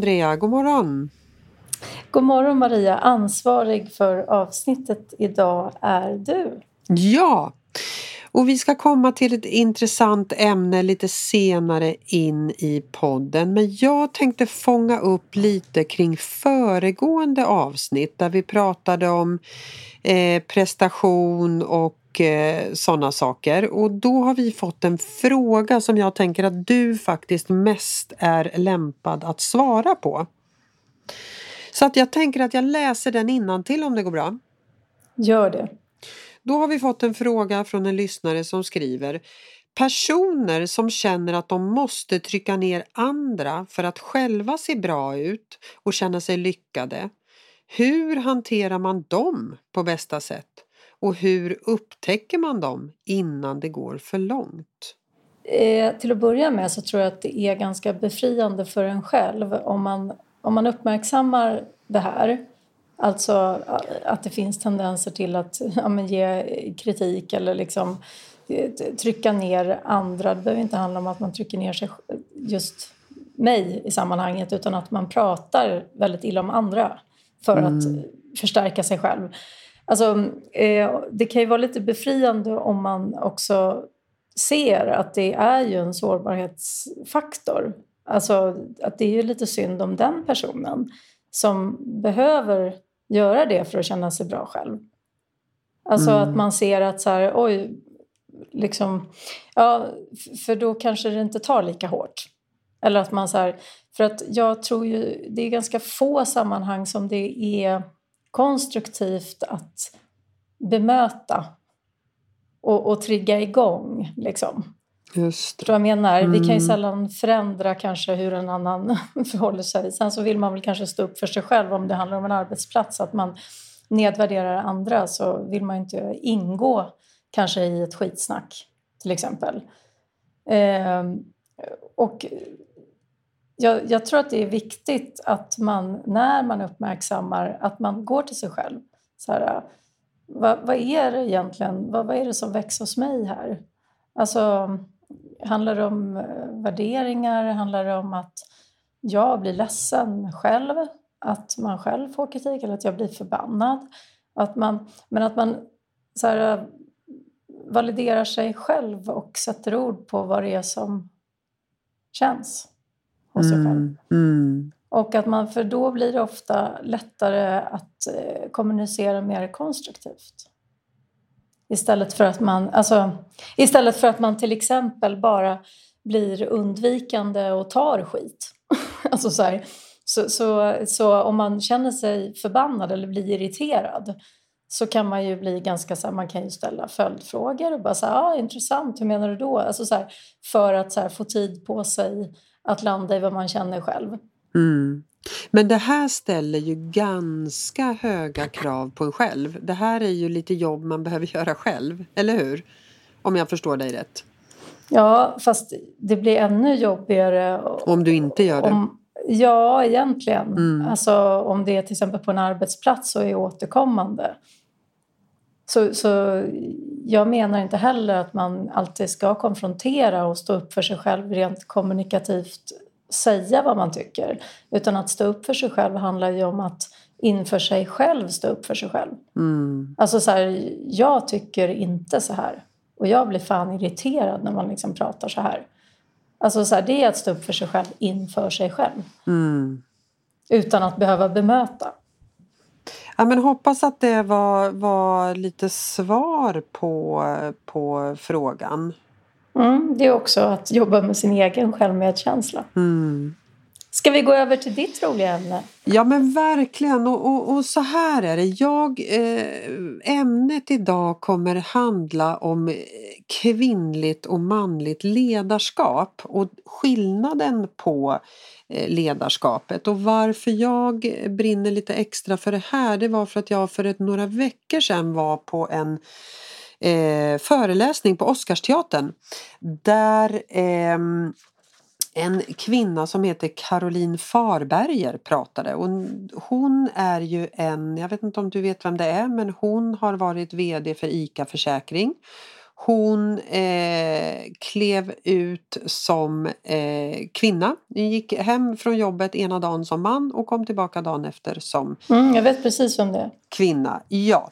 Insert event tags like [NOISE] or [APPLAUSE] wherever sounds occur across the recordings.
Andrea, god morgon! God morgon Maria! Ansvarig för avsnittet idag är du. Ja! Och vi ska komma till ett intressant ämne lite senare in i podden men jag tänkte fånga upp lite kring föregående avsnitt där vi pratade om eh, prestation och eh, sådana saker och då har vi fått en fråga som jag tänker att du faktiskt mest är lämpad att svara på. Så att jag tänker att jag läser den innan till om det går bra. Gör det. Då har vi fått en fråga från en lyssnare som skriver Personer som känner att de måste trycka ner andra för att själva se bra ut och känna sig lyckade. Hur hanterar man dem på bästa sätt? Och hur upptäcker man dem innan det går för långt? Eh, till att börja med så tror jag att det är ganska befriande för en själv om man, om man uppmärksammar det här Alltså att det finns tendenser till att ja, ge kritik eller liksom eh, trycka ner andra. Det behöver inte handla om att man trycker ner sig, just mig i sammanhanget utan att man pratar väldigt illa om andra för mm. att förstärka sig själv. Alltså, eh, det kan ju vara lite befriande om man också ser att det är ju en sårbarhetsfaktor. Alltså att det är ju lite synd om den personen som behöver göra det för att känna sig bra själv. Alltså mm. att man ser att så här, oj, liksom, ja, för då kanske det inte tar lika hårt. Eller att man så här, för att jag tror ju, det är ganska få sammanhang som det är konstruktivt att bemöta och, och trigga igång. Liksom. Just det. jag menar? Mm. Vi kan ju mm. sällan förändra kanske hur en annan [LAUGHS] förhåller sig. Sen så vill man väl kanske stå upp för sig själv om det handlar om en arbetsplats. Att man nedvärderar andra så vill man inte ingå kanske i ett skitsnack till exempel. Eh, och jag, jag, tror att det är viktigt att man när man uppmärksammar att man går till sig själv. Så här, äh, vad, vad är det egentligen? Vad, vad är det som växer hos mig här? Alltså, Handlar det om äh, värderingar? Handlar det om att jag blir ledsen själv? Att man själv får kritik eller att jag blir förbannad? Att man, men att man så här, äh, validerar sig själv och sätter ord på vad det är som känns hos sig själv. Mm, mm. Och att man, för då blir det ofta lättare att eh, kommunicera mer konstruktivt. Istället för att man, alltså, istället för att man till exempel bara blir undvikande och tar skit. [LAUGHS] alltså så, här, så, så, så, om man känner sig förbannad eller blir irriterad så kan man ju bli ganska så här, man kan ju ställa följdfrågor och bara säga ah, intressant, hur menar du då? Alltså så här, för att så här, få tid på sig att landa i vad man känner själv. Mm. Men det här ställer ju ganska höga krav på en själv. Det här är ju lite jobb man behöver [LAUGHS] göra själv, eller hur? Om jag förstår dig rätt. Ja, fast det blir ännu jobbigare om du inte gör det. Om, ja, egentligen. Mm. Alltså om det är till exempel på en arbetsplats och är återkommande. Så, så jag menar inte heller att man alltid ska konfrontera och stå upp för sig själv rent kommunikativt säga vad man tycker. Utan att stå upp för sig själv handlar ju om att inför sig själv stå upp för sig själv. Mm. Alltså så här, jag tycker inte så här. Och jag blir fan irriterad när man liksom pratar så här. Alltså så här, det är att stå upp för sig själv inför sig själv. Mm. Utan att behöva bemöta. Ja, men hoppas att det var, var lite svar på, på frågan. Mm, det är också att jobba med sin egen självmedkänsla. Mm. Ska vi gå över till ditt roliga ämne? Ja men verkligen och, och, och så här är det. Jag, eh, ämnet idag kommer handla om kvinnligt och manligt ledarskap och skillnaden på eh, ledarskapet. Och varför jag brinner lite extra för det här det var för att jag för ett, några veckor sedan var på en eh, föreläsning på Oscarsteatern där eh, en kvinna som heter Caroline Farberger pratade. Och hon är ju en, jag vet inte om du vet vem det är, men hon har varit VD för ICA Försäkring. Hon eh, klev ut som eh, kvinna. Hon gick hem från jobbet ena dagen som man och kom tillbaka dagen efter som mm, Jag vet precis om det Kvinna, ja.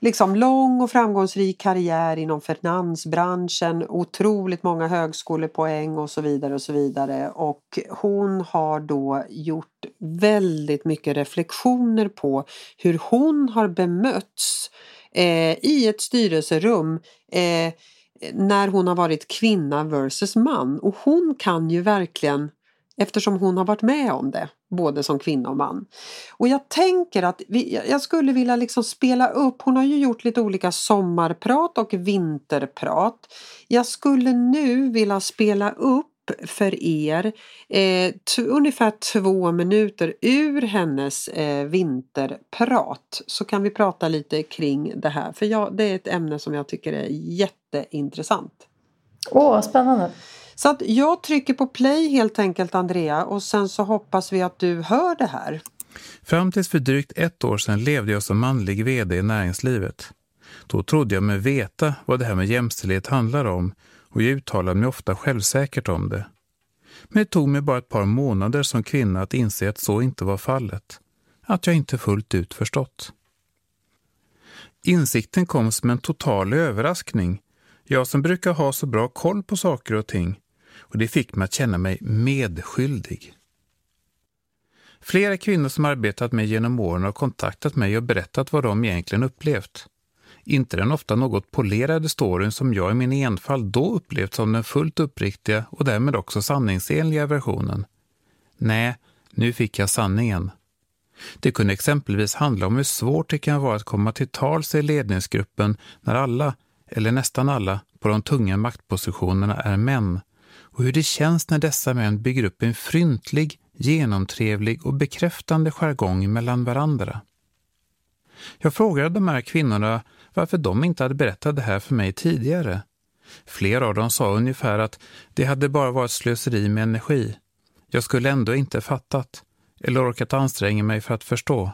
Liksom lång och framgångsrik karriär inom finansbranschen, otroligt många högskolepoäng och så vidare och så vidare. Och hon har då gjort väldigt mycket reflektioner på hur hon har bemötts eh, i ett styrelserum eh, när hon har varit kvinna versus man. Och hon kan ju verkligen, eftersom hon har varit med om det, både som kvinna och man. Och jag tänker att vi, jag skulle vilja liksom spela upp, hon har ju gjort lite olika sommarprat och vinterprat. Jag skulle nu vilja spela upp för er eh, ungefär två minuter ur hennes eh, vinterprat så kan vi prata lite kring det här för jag, det är ett ämne som jag tycker är jätteintressant. Åh, spännande! Så att jag trycker på play helt enkelt Andrea och sen så hoppas vi att du hör det här. Fram tills för drygt ett år sedan levde jag som manlig vd i näringslivet. Då trodde jag mig veta vad det här med jämställdhet handlar om och jag uttalade mig ofta självsäkert om det. Men det tog mig bara ett par månader som kvinna att inse att så inte var fallet. Att jag inte fullt ut förstått. Insikten kom som en total överraskning. Jag som brukar ha så bra koll på saker och ting. Och det fick mig att känna mig medskyldig. Flera kvinnor som arbetat med genom åren har kontaktat mig och berättat vad de egentligen upplevt. Inte den ofta något polerade storyn som jag i min enfald då upplevt som den fullt uppriktiga och därmed också sanningsenliga versionen. Nej, nu fick jag sanningen. Det kunde exempelvis handla om hur svårt det kan vara att komma till tals i ledningsgruppen när alla, eller nästan alla, på de tunga maktpositionerna är män och hur det känns när dessa män bygger upp en fryntlig, genomtrevlig och bekräftande jargong mellan varandra. Jag frågade de här kvinnorna varför de inte hade berättat det här för mig tidigare. Flera av dem sa ungefär att det hade bara varit slöseri med energi. Jag skulle ändå inte fattat eller orkat anstränga mig för att förstå.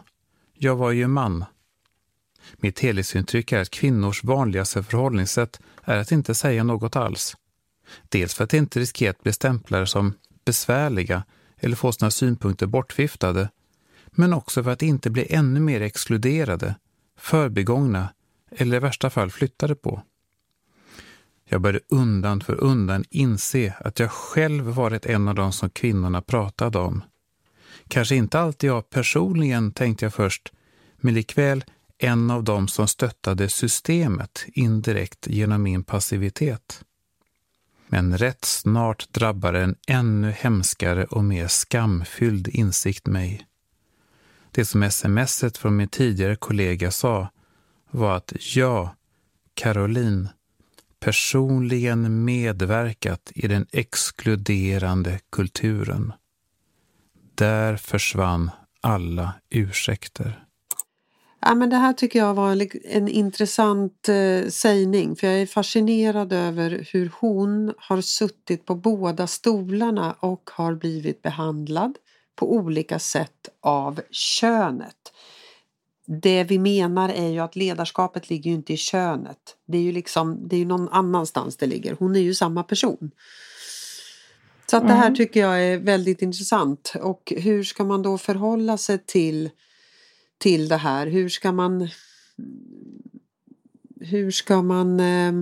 Jag var ju man. Mitt helhetsintryck är att kvinnors vanligaste förhållningssätt är att inte säga något alls. Dels för att inte riskera att bli stämplade som besvärliga eller få sina synpunkter bortviftade, men också för att inte bli ännu mer exkluderade, förbigångna eller i värsta fall flyttade på. Jag började undan för undan inse att jag själv varit en av dem som kvinnorna pratade om. Kanske inte alltid jag personligen, tänkte jag först, men likväl en av dem som stöttade systemet indirekt genom min passivitet. Men rätt snart drabbade en ännu hemskare och mer skamfylld insikt mig. Det som smset från min tidigare kollega sa var att jag, Caroline, personligen medverkat i den exkluderande kulturen. Där försvann alla ursäkter. Ja, men det här tycker jag var en intressant eh, sägning för jag är fascinerad över hur hon har suttit på båda stolarna och har blivit behandlad på olika sätt av könet. Det vi menar är ju att ledarskapet ligger ju inte i könet. Det är ju liksom, det är ju någon annanstans det ligger. Hon är ju samma person. Så att det här mm. tycker jag är väldigt intressant. Och hur ska man då förhålla sig till, till det här? Hur ska man... Hur ska man... Eh,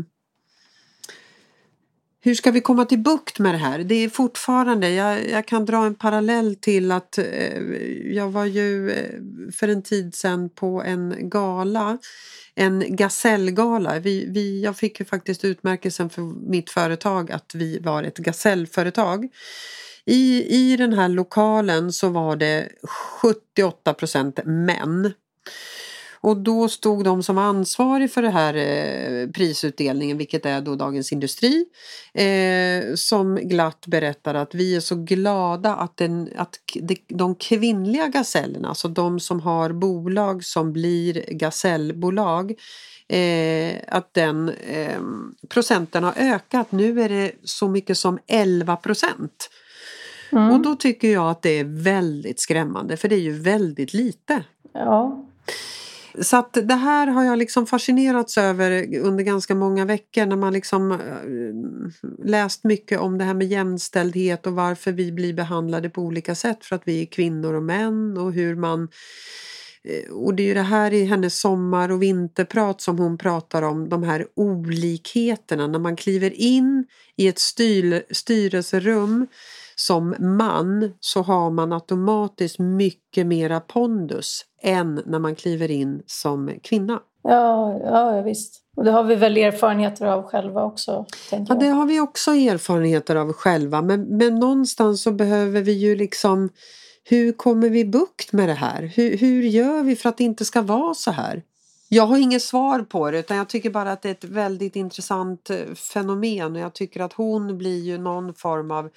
hur ska vi komma till bukt med det här? Det är fortfarande, jag, jag kan dra en parallell till att eh, jag var ju eh, för en tid sedan på en gala, en gasellgala. Vi, vi, jag fick ju faktiskt utmärkelsen för mitt företag att vi var ett gasellföretag. I, I den här lokalen så var det 78% män. Och då stod de som ansvarig för den här eh, prisutdelningen, vilket är då Dagens Industri, eh, som glatt berättar att vi är så glada att, den, att de kvinnliga gasellerna, alltså de som har bolag som blir gasellbolag, eh, att den eh, procenten har ökat. Nu är det så mycket som 11 procent. Mm. Och då tycker jag att det är väldigt skrämmande för det är ju väldigt lite. Ja. Så att det här har jag liksom fascinerats över under ganska många veckor när man liksom äh, läst mycket om det här med jämställdhet och varför vi blir behandlade på olika sätt för att vi är kvinnor och män och hur man eh, och det är ju det här i hennes sommar och vinterprat som hon pratar om, de här olikheterna när man kliver in i ett styr, styrelserum som man så har man automatiskt mycket mera pondus än när man kliver in som kvinna. Ja, ja visst. Och det har vi väl erfarenheter av själva också? Ja, det har vi också erfarenheter av själva. Men, men någonstans så behöver vi ju liksom... Hur kommer vi bukt med det här? Hur, hur gör vi för att det inte ska vara så här? Jag har inget svar på det utan jag tycker bara att det är ett väldigt intressant eh, fenomen och jag tycker att hon blir ju någon form av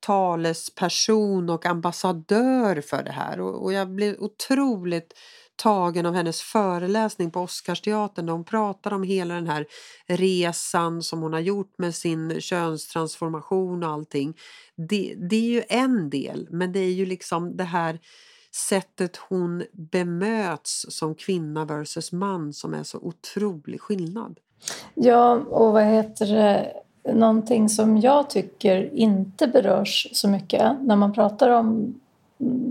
talesperson och ambassadör för det här och, och jag blir otroligt tagen av hennes föreläsning på Oscarsteatern där hon pratar om hela den här resan som hon har gjort med sin könstransformation och allting. Det, det är ju en del, men det är ju liksom det här sättet hon bemöts som kvinna versus man som är så otrolig skillnad. Ja, och vad heter det? Någonting som jag tycker inte berörs så mycket när man pratar om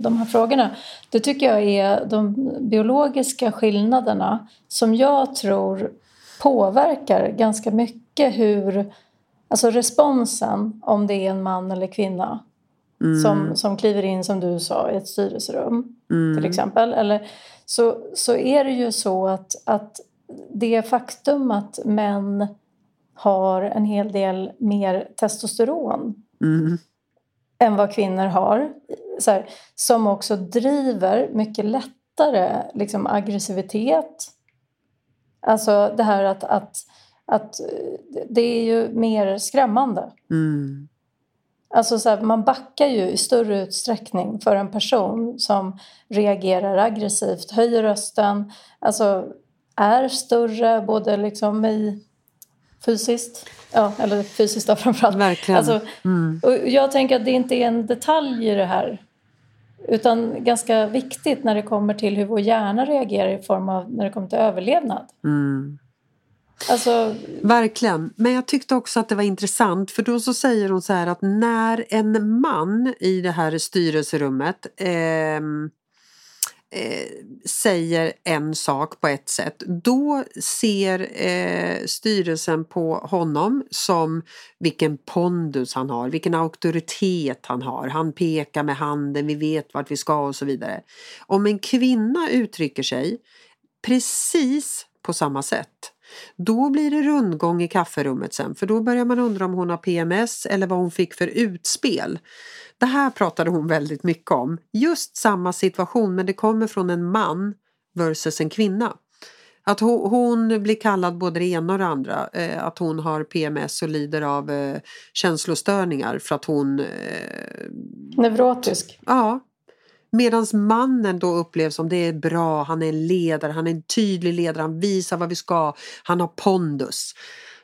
de här frågorna. Det tycker jag är de biologiska skillnaderna som jag tror påverkar ganska mycket hur, alltså responsen om det är en man eller kvinna mm. som, som kliver in som du sa i ett styrelserum mm. till exempel. Eller, så, så är det ju så att, att det faktum att män har en hel del mer testosteron mm. än vad kvinnor har. Här, som också driver mycket lättare liksom, aggressivitet. Alltså det här att, att, att det är ju mer skrämmande. Mm. Alltså så här, man backar ju i större utsträckning för en person som reagerar aggressivt, höjer rösten, alltså är större både liksom i fysiskt. Ja, eller fysiskt då framförallt. Verkligen. Alltså, mm. och jag tänker att det inte är en detalj i det här. Utan ganska viktigt när det kommer till hur vår hjärna reagerar i form av när det kommer till överlevnad. Mm. Alltså... Verkligen. Men jag tyckte också att det var intressant för då så säger hon så här att när en man i det här styrelserummet eh, eh, säger en sak på ett sätt då ser eh, styrelsen på honom som vilken pondus han har, vilken auktoritet han har. Han pekar med handen, vi vet vart vi ska och så vidare. Om en kvinna uttrycker sig precis på samma sätt då blir det rundgång i kafferummet sen för då börjar man undra om hon har PMS eller vad hon fick för utspel. Det här pratade hon väldigt mycket om. Just samma situation men det kommer från en man versus en kvinna. Att hon, blir kallad både det ena och det andra. Eh, att hon har PMS och lider av eh, känslostörningar för att hon... Eh, Neurotisk? Ja. Medan mannen då upplevs som det är bra, han är en ledare, han är en tydlig ledare, han visar vad vi ska, han har pondus.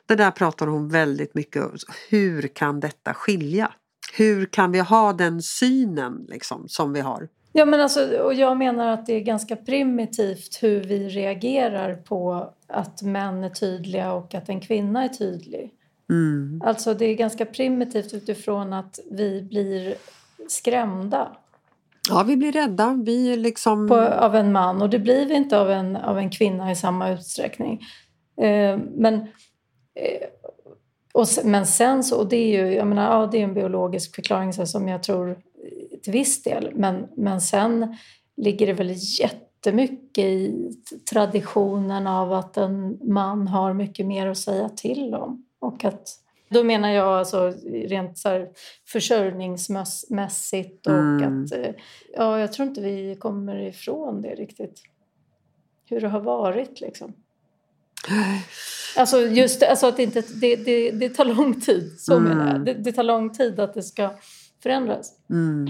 Det där pratar hon väldigt mycket om. Hur kan detta skilja? hur kan vi ha den synen liksom, som vi har? Ja, men alltså, och jag menar att det är ganska primitivt hur vi reagerar på att män är tydliga och att en kvinna är tydlig. Mm. Alltså det är ganska primitivt utifrån att vi blir skrämda. Ja, vi blir rädda. Vi liksom... På, av en man och det blir vi inte av en, av en kvinna i samma utsträckning. Eh, men eh, och, men sen så, och det är ju jag menar, ja, det är en biologisk förklaring så som jag tror till viss del. Men, men sen ligger det väl jättemycket i traditionen av att en man har mycket mer att säga till om. Och att, då menar jag alltså rent så här försörjningsmässigt och mm. att eh, ja, jag tror inte vi kommer ifrån det riktigt. Hur det har varit liksom. [SIGHS] Alltså just alltså att det, inte, det, det, det tar lång tid. Så mm. menar jag. Det, det, tar lång tid att det ska förändras. Mm.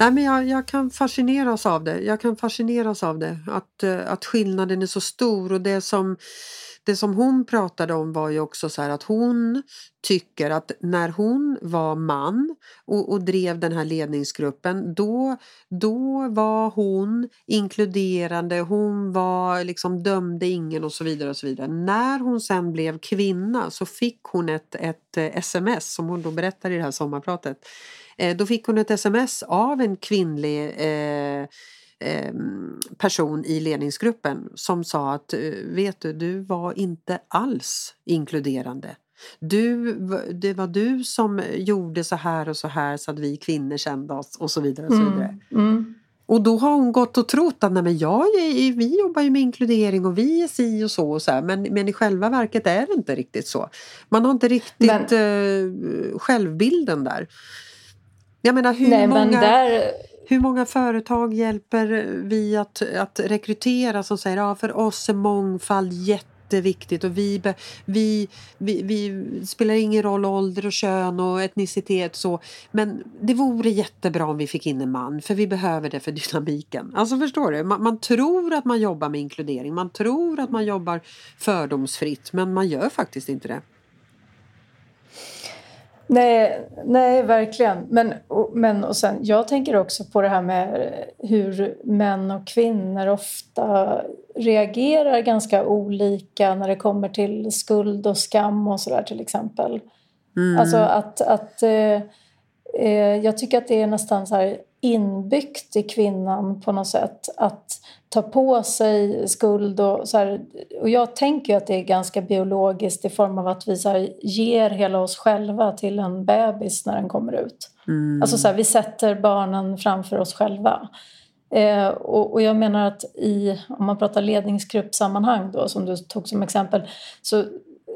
Nej, men jag, jag kan fascineras av det. Jag kan fascineras av det. Att, eh, att skillnaden är så stor och det som det som hon pratade om var ju också så här att hon tycker att när hon var man och, och, drev den här ledningsgruppen då, då var hon inkluderande, hon var liksom dömde ingen och så vidare. och så vidare. När hon sen blev kvinna så fick hon ett, ett eh, sms som hon då berättar i det här sommarpratet. Eh, då fick hon ett sms av en kvinnlig eh, Ehm, person i ledningsgruppen som sa att eh, vet du, du var inte alls inkluderande. Du, det var du som gjorde så här och så här så att vi kvinnor kände oss och så vidare. Och, så mm, vidare. Mm, mm. och då har hon gått och trott att nej men jag är, vi jobbar ju med inkludering och vi är si och så och så här, men, men i själva verket är det inte riktigt så. Man har inte riktigt men, självbilden där. Jag menar hur nej, många... Men där hur många företag hjälper vi att, att rekrytera som säger ja, för oss är mångfald jätteviktigt och vi, vi, vi, vi spelar ingen roll ålder och kön och etnicitet så men det vore jättebra om vi fick in en man för vi behöver det för dynamiken. Alltså förstår du? Man, man tror att man jobbar med inkludering, man tror att man jobbar fördomsfritt men man gör faktiskt inte det. Nej, nej verkligen. Men, och, men, och sen, jag tänker också på det här med hur män och kvinnor ofta reagerar ganska olika när det kommer till skuld och skam och sådär till exempel. Mm. Alltså att, att eh, eh, jag tycker att det är nästan så här inbyggt i kvinnan på något sätt att ta på sig skuld och så här, och jag tänker att det är ganska biologiskt i form av att vi så här, ger hela oss själva till en bebis när den kommer ut. Mm. Alltså så här, vi sätter barnen framför oss själva. Eh, och, och, jag menar att i, om man pratar ledningsgruppsammanhang då som du tog som exempel så,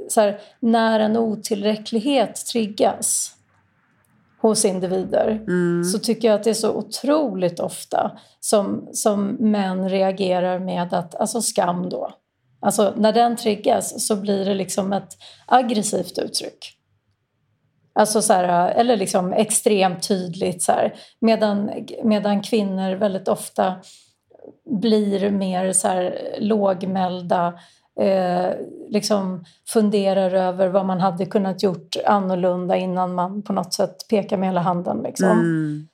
så här, när en otillräcklighet triggas hos individer mm. så tycker jag att det är så otroligt ofta som, som män reagerar med att, alltså skam då. Alltså när den triggas så blir det liksom ett aggressivt uttryck. Alltså så här, eller liksom extremt tydligt så här. Medan, medan kvinnor väldigt ofta blir mer så här lågmälda eh, liksom funderar över vad man hade kunnat gjort annorlunda innan man på något sätt pekar med hela handen. Liksom. Mm.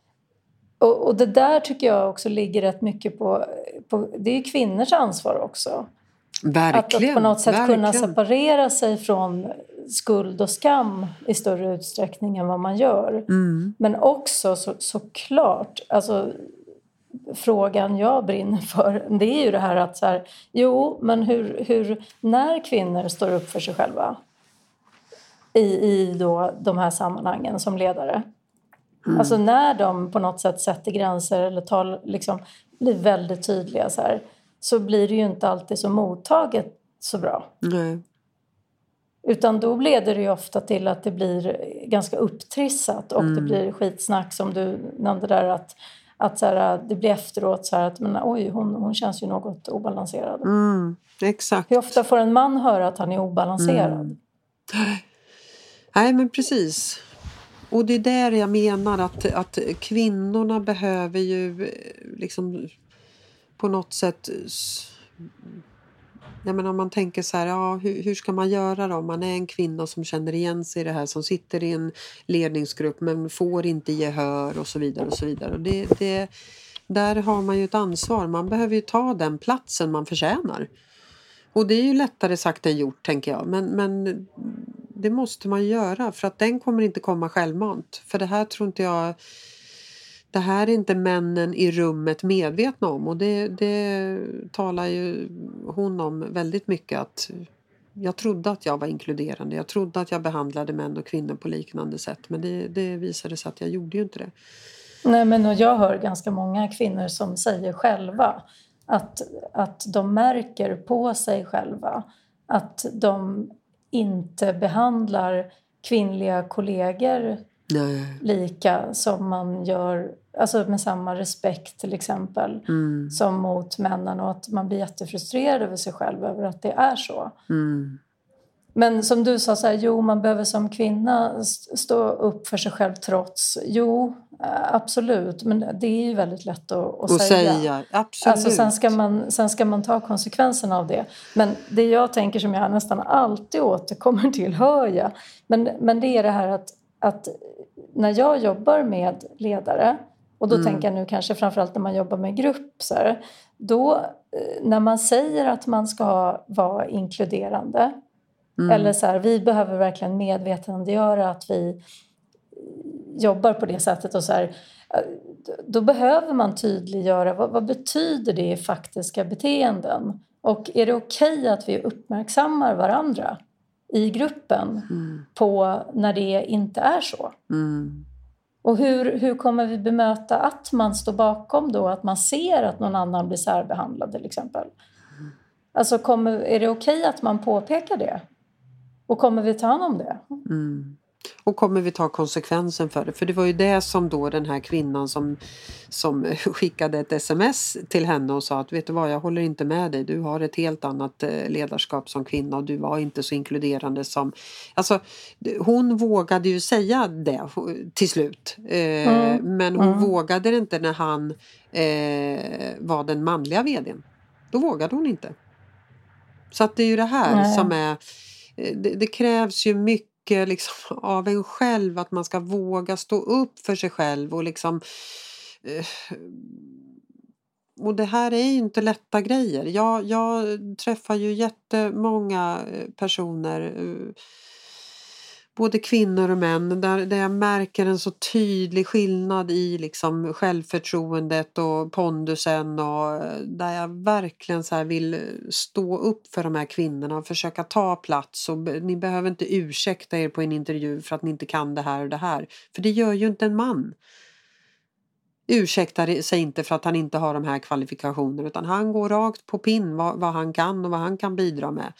Och, och, det där tycker jag också ligger rätt mycket på, på det är kvinnors ansvar också. Verkligen. Att, på något sätt verkligen. kunna separera sig från skuld och skam i större utsträckning än vad man gör. Mm. Men också så, såklart, alltså, frågan jag brinner för det är ju det här att så här, jo, men hur, hur, när kvinnor står upp för sig själva i, i då de här sammanhangen som ledare. Mm. Alltså när de på något sätt sätter gränser eller tar, liksom, blir väldigt tydliga så här, så blir det ju inte alltid så mottaget så bra. Nej. Utan då leder det ju ofta till att det blir ganska upptrissat och mm. det blir skitsnack som du nämnde där att att så här, det blir efteråt så här att men, oj, hon, hon känns ju något obalanserad. Mm, exakt. Hur ofta får en man höra att han är obalanserad? Mm. Nej, men precis. Och det är där jag menar att, att kvinnorna behöver ju eh, liksom på något sätt Nej, men om man tänker så här, ja, hur, hur, ska man göra då? Om man är en kvinna som känner igen sig i det här, som sitter i en ledningsgrupp men får inte gehör och så vidare. och så vidare. Och det, det, där har man ju ett ansvar. Man behöver ju ta den platsen man förtjänar. Och det är ju lättare sagt än gjort, tänker jag. Men, men det måste man göra för att den kommer inte komma självmant. För det här tror inte jag det här är inte männen i rummet medvetna om och det, det talar ju hon om väldigt mycket att jag trodde att jag var inkluderande. Jag trodde att jag behandlade män och kvinnor på liknande sätt men det, det visade sig att jag gjorde ju inte det. Nej, men jag hör ganska många kvinnor som säger själva att, att de märker på sig själva att de inte behandlar kvinnliga kollegor Nej. lika som man gör Alltså med samma respekt till exempel mm. som mot männen och att man blir jättefrustrerad över sig själv över att det är så. Mm. Men som du sa, så här, jo man behöver som kvinna stå upp för sig själv trots. Jo, eh, absolut. Men det är ju väldigt lätt att, att och säga. säga. Absolut. Alltså, sen, ska man, sen ska man ta konsekvenserna av det. Men det jag tänker som jag nästan alltid återkommer till, hör jag. Men, men det är det här att, att när jag jobbar med ledare och då mm. tänker jag nu kanske framförallt när man jobbar med grupp. Så här, då, eh, när man säger att man ska vara inkluderande Mm. Eller så här, vi behöver verkligen medvetandegöra att vi jobbar på det sättet. Och så här, då behöver man tydliggöra vad, vad betyder det i faktiska beteenden? Och är det okej okay att vi uppmärksammar varandra i gruppen mm. på när det inte är så? Mm. Och hur, hur kommer vi bemöta att man står bakom då, att man ser att någon annan blir särbehandlad till exempel? Mm. Alltså kommer, är det okej okay att man påpekar det? Och kommer vi ta hand om det? Mm. Och kommer vi ta konsekvensen för det? För det var ju det som då den här kvinnan som, som [LAUGHS] skickade ett sms till henne och sa att vet du vad, jag håller inte med dig. Du har ett helt annat eh, ledarskap som kvinna och du var inte så inkluderande som... Alltså, hon vågade ju säga det till slut. Eh, mm. Men hon mm. vågade det inte när han eh, var den manliga vdn. Då vågade hon inte. Så att det är ju det här Nej. som är Eh, det, det, krävs ju mycket liksom av en själv att man ska våga stå upp för sig själv och liksom eh, och det här är ju inte lätta grejer. Jag, jag träffar ju jättemånga eh, personer eh, både kvinnor och män där, där jag märker en så tydlig skillnad i liksom självförtroendet och pondusen och eh, där jag verkligen så vill stå upp för de här kvinnorna och försöka ta plats och ni behöver inte ursäkta er på en intervju för att ni inte kan det här och det här. För det gör ju inte en man ursäktar sig inte för att han inte har de här kvalifikationerna utan han går rakt på pinn vad, vad han kan och vad han kan bidra med.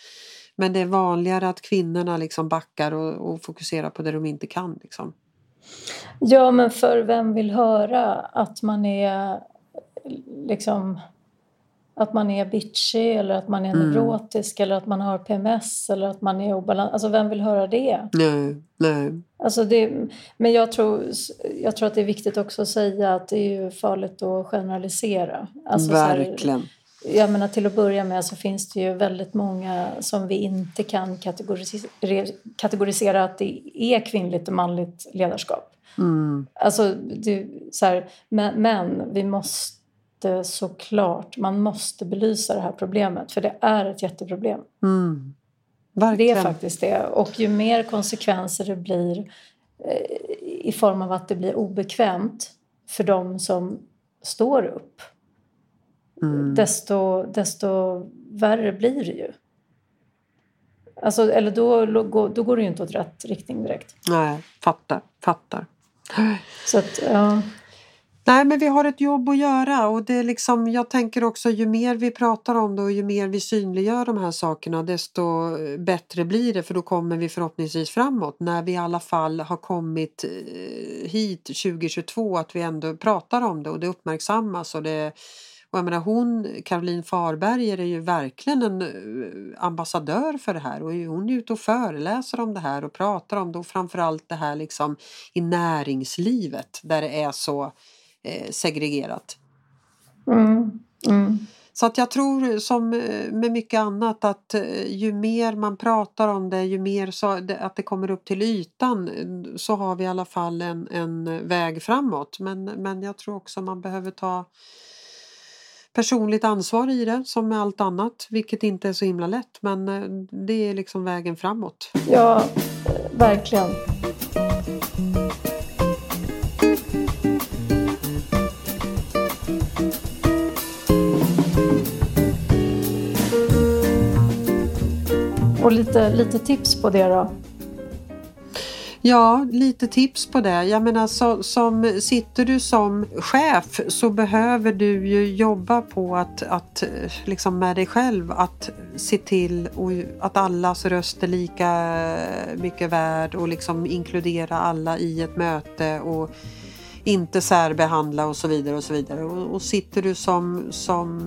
Men det är vanligare att kvinnorna liksom backar och, och fokuserar på det de inte kan. Liksom. Ja, men för vem vill höra att man är liksom att man är bitchig eller att man är mm. neurotisk eller att man har PMS eller att man är obalans. Alltså vem vill höra det? Nej, nej. Alltså det, men jag tror, jag tror att det är viktigt också att säga att det är farligt att generalisera. Alltså Verkligen. Här, jag menar, till att börja med så finns det ju väldigt många som vi inte kan kategorisera, kategorisera att det är kvinnligt och manligt ledarskap. Mm. Alltså, det, så här, men, men vi måste såklart, man måste belysa det här problemet för det är ett jätteproblem. Mm. Det är faktiskt det. Och ju mer konsekvenser det blir eh, i form av att det blir obekvämt för de som står upp mm. desto, desto värre blir det ju. Alltså, eller då, då går det ju inte åt rätt riktning direkt. Nej, fattar, fattar. Så att, ja. Nej men vi har ett jobb att göra och det är liksom, jag tänker också ju mer vi pratar om det och ju mer vi synliggör de här sakerna desto bättre blir det för då kommer vi förhoppningsvis framåt när vi i alla fall har kommit eh, hit 2022 att vi ändå pratar om det och det uppmärksammas och det och jag menar hon, Caroline Farberger är ju verkligen en eh, ambassadör för det här och hon är ute och föreläser om det här och pratar om det och framförallt det här liksom i näringslivet där det är så eh, segregerat. Mm. Mm. Så att jag tror som eh, med mycket annat att ju mer man pratar om det, ju mer så att det kommer upp till ytan så har vi i alla fall en, en väg framåt. Men, men jag tror också man behöver ta personligt ansvar i det som med allt annat, vilket inte är så himla lätt. Men eh, det är liksom vägen framåt. Ja, verkligen. Och lite, lite tips på det då? Ja, lite tips på det. Jag menar, så, som, sitter du som chef så behöver du ju jobba på att, att liksom med dig själv att se till och, att allas röst är lika mycket värd och liksom inkludera alla i ett möte och inte särbehandla och så vidare och så vidare. Och, och sitter du som, som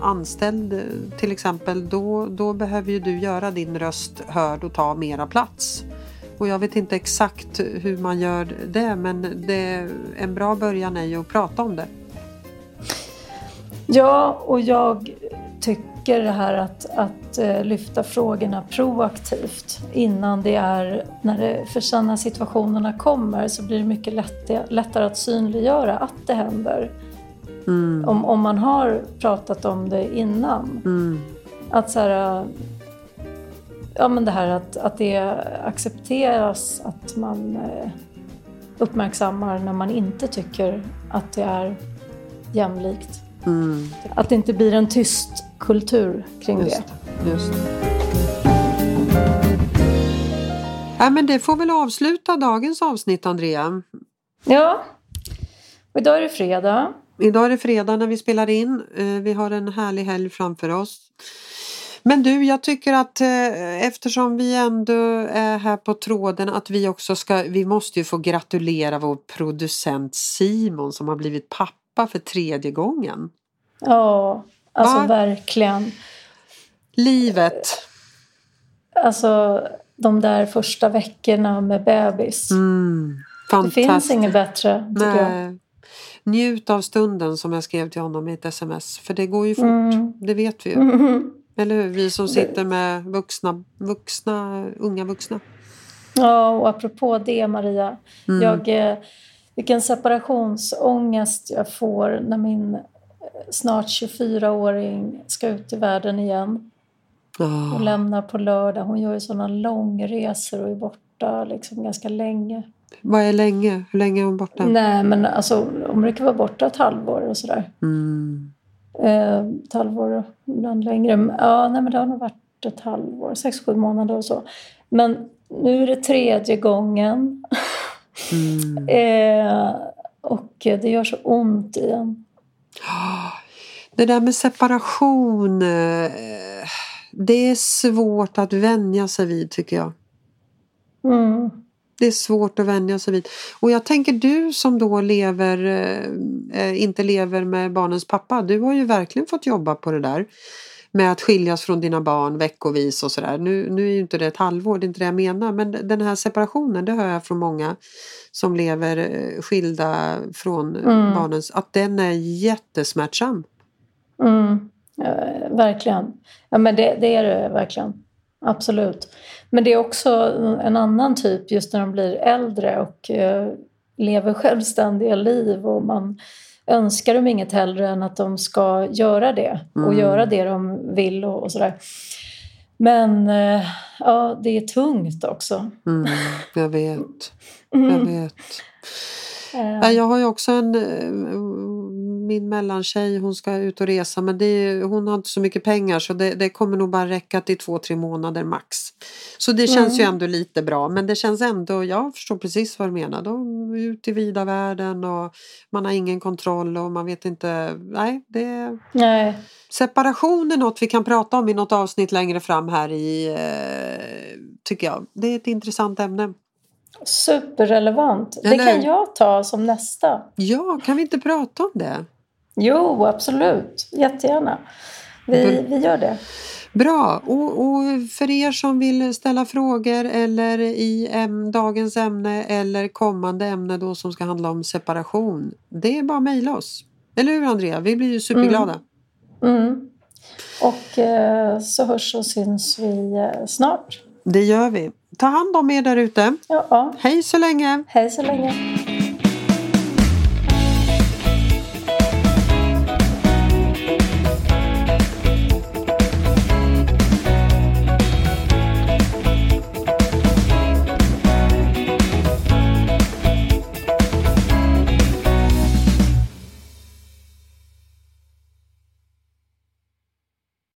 anställd till exempel då, då behöver ju du göra din röst hörd och ta mera plats. Och jag vet inte exakt hur man gör det men det, en bra början är ju att prata om det. Ja, och jag tycker det här att, att uh, lyfta frågorna proaktivt innan det är, när det, för sådana situationerna kommer så blir det mycket lätt, lättare att synliggöra att det händer. Mm. Om, om man har pratat om det innan. Mm. Att så här, ja men det här att, att det accepteras att man uh, uppmärksammar när man inte tycker att det är jämlikt. Mm. Att det inte blir en tyst kultur kring just, det. Just. Ja, men det får väl avsluta dagens avsnitt, Andrea. Ja, och idag är det fredag. Idag är det fredag när vi spelar in. Eh, vi har en härlig helg framför oss. Men du, jag tycker att eh, eftersom vi ändå är här på tråden att vi också ska, vi måste ju få gratulera vår producent Simon som har blivit pappa för tredje gången. Ja, alltså Va? verkligen. Livet. Alltså de där första veckorna med bebis. Mm, det finns inget bättre, tycker Nej. jag. Njut av stunden som jag skrev till honom i ett sms. För det går ju fort, mm. det vet vi ju. Mm. Eller hur? Vi som sitter med vuxna, vuxna, unga vuxna. Ja, och apropå det Maria. Mm. Jag, eh, vilken separationsångest jag får när min snart 24-åring ska ut i världen igen. Oh. Och lämnar på lördag. Hon gör ju sådana långresor och är borta liksom ganska länge. Vad är länge? Hur länge är hon borta? Nej men alltså hon brukar vara borta ett halvår och sådär. Mm. Eh, ett halvår, ibland längre. Ja, nej men det har nog varit ett halvår, sex, sju månader och så. Men nu är det tredje gången. Mm. [LAUGHS] eh, och det gör så ont igen. Det där med separation, eh, det är svårt att vänja sig vid tycker jag. Mm. Det är svårt att vänja sig vid. Och jag tänker du som då lever, äh, inte lever med barnens pappa, du har ju verkligen fått jobba på det där med att skiljas från dina barn veckovis och sådär. Nu, nu är ju inte det ett halvår, det är inte det jag menar, men den här separationen, det hör jag från många som lever eh, skilda från mm. barnens, att den är jättesmärtsam. Mm. Ja, verkligen. Ja, men det, det är det verkligen. Absolut. Men det är också en annan typ just när de blir äldre och eh, lever självständiga liv och man önskar dem inget hellre än att de ska göra det och mm. göra det de vill och, och sådär. Men eh, ja, det är tungt också. Mm, jag vet. Mm. Jag vet. Mm. Jag har ju också en eh, min mellantjej hon ska ut och resa men det, hon har inte så mycket pengar så det, det kommer nog bara räcka till två, tre månader max. Så det känns mm. ju ändå lite bra men det känns ändå, jag förstår precis vad du menar. De är ute i vida världen och man har ingen kontroll och man vet inte, nej det... Nej. Separation är något vi kan prata om i något avsnitt längre fram här i, eh, tycker jag. Det är ett intressant ämne. Superrelevant. Eller? Det kan jag ta som nästa. Ja, kan vi inte prata om det? Jo, absolut. Jättegärna. Vi, vi gör det. Bra! Och, och, för er som vill ställa frågor eller i äm, dagens ämne eller kommande ämne då som ska handla om separation. Det är bara att mejla oss. Eller hur Andrea? Vi blir ju superglada. Mm. Mm. Och eh, så hörs och syns vi eh, snart. Det gör vi. Ta hand om er där ute. Ja. Hej så länge! Hej så länge!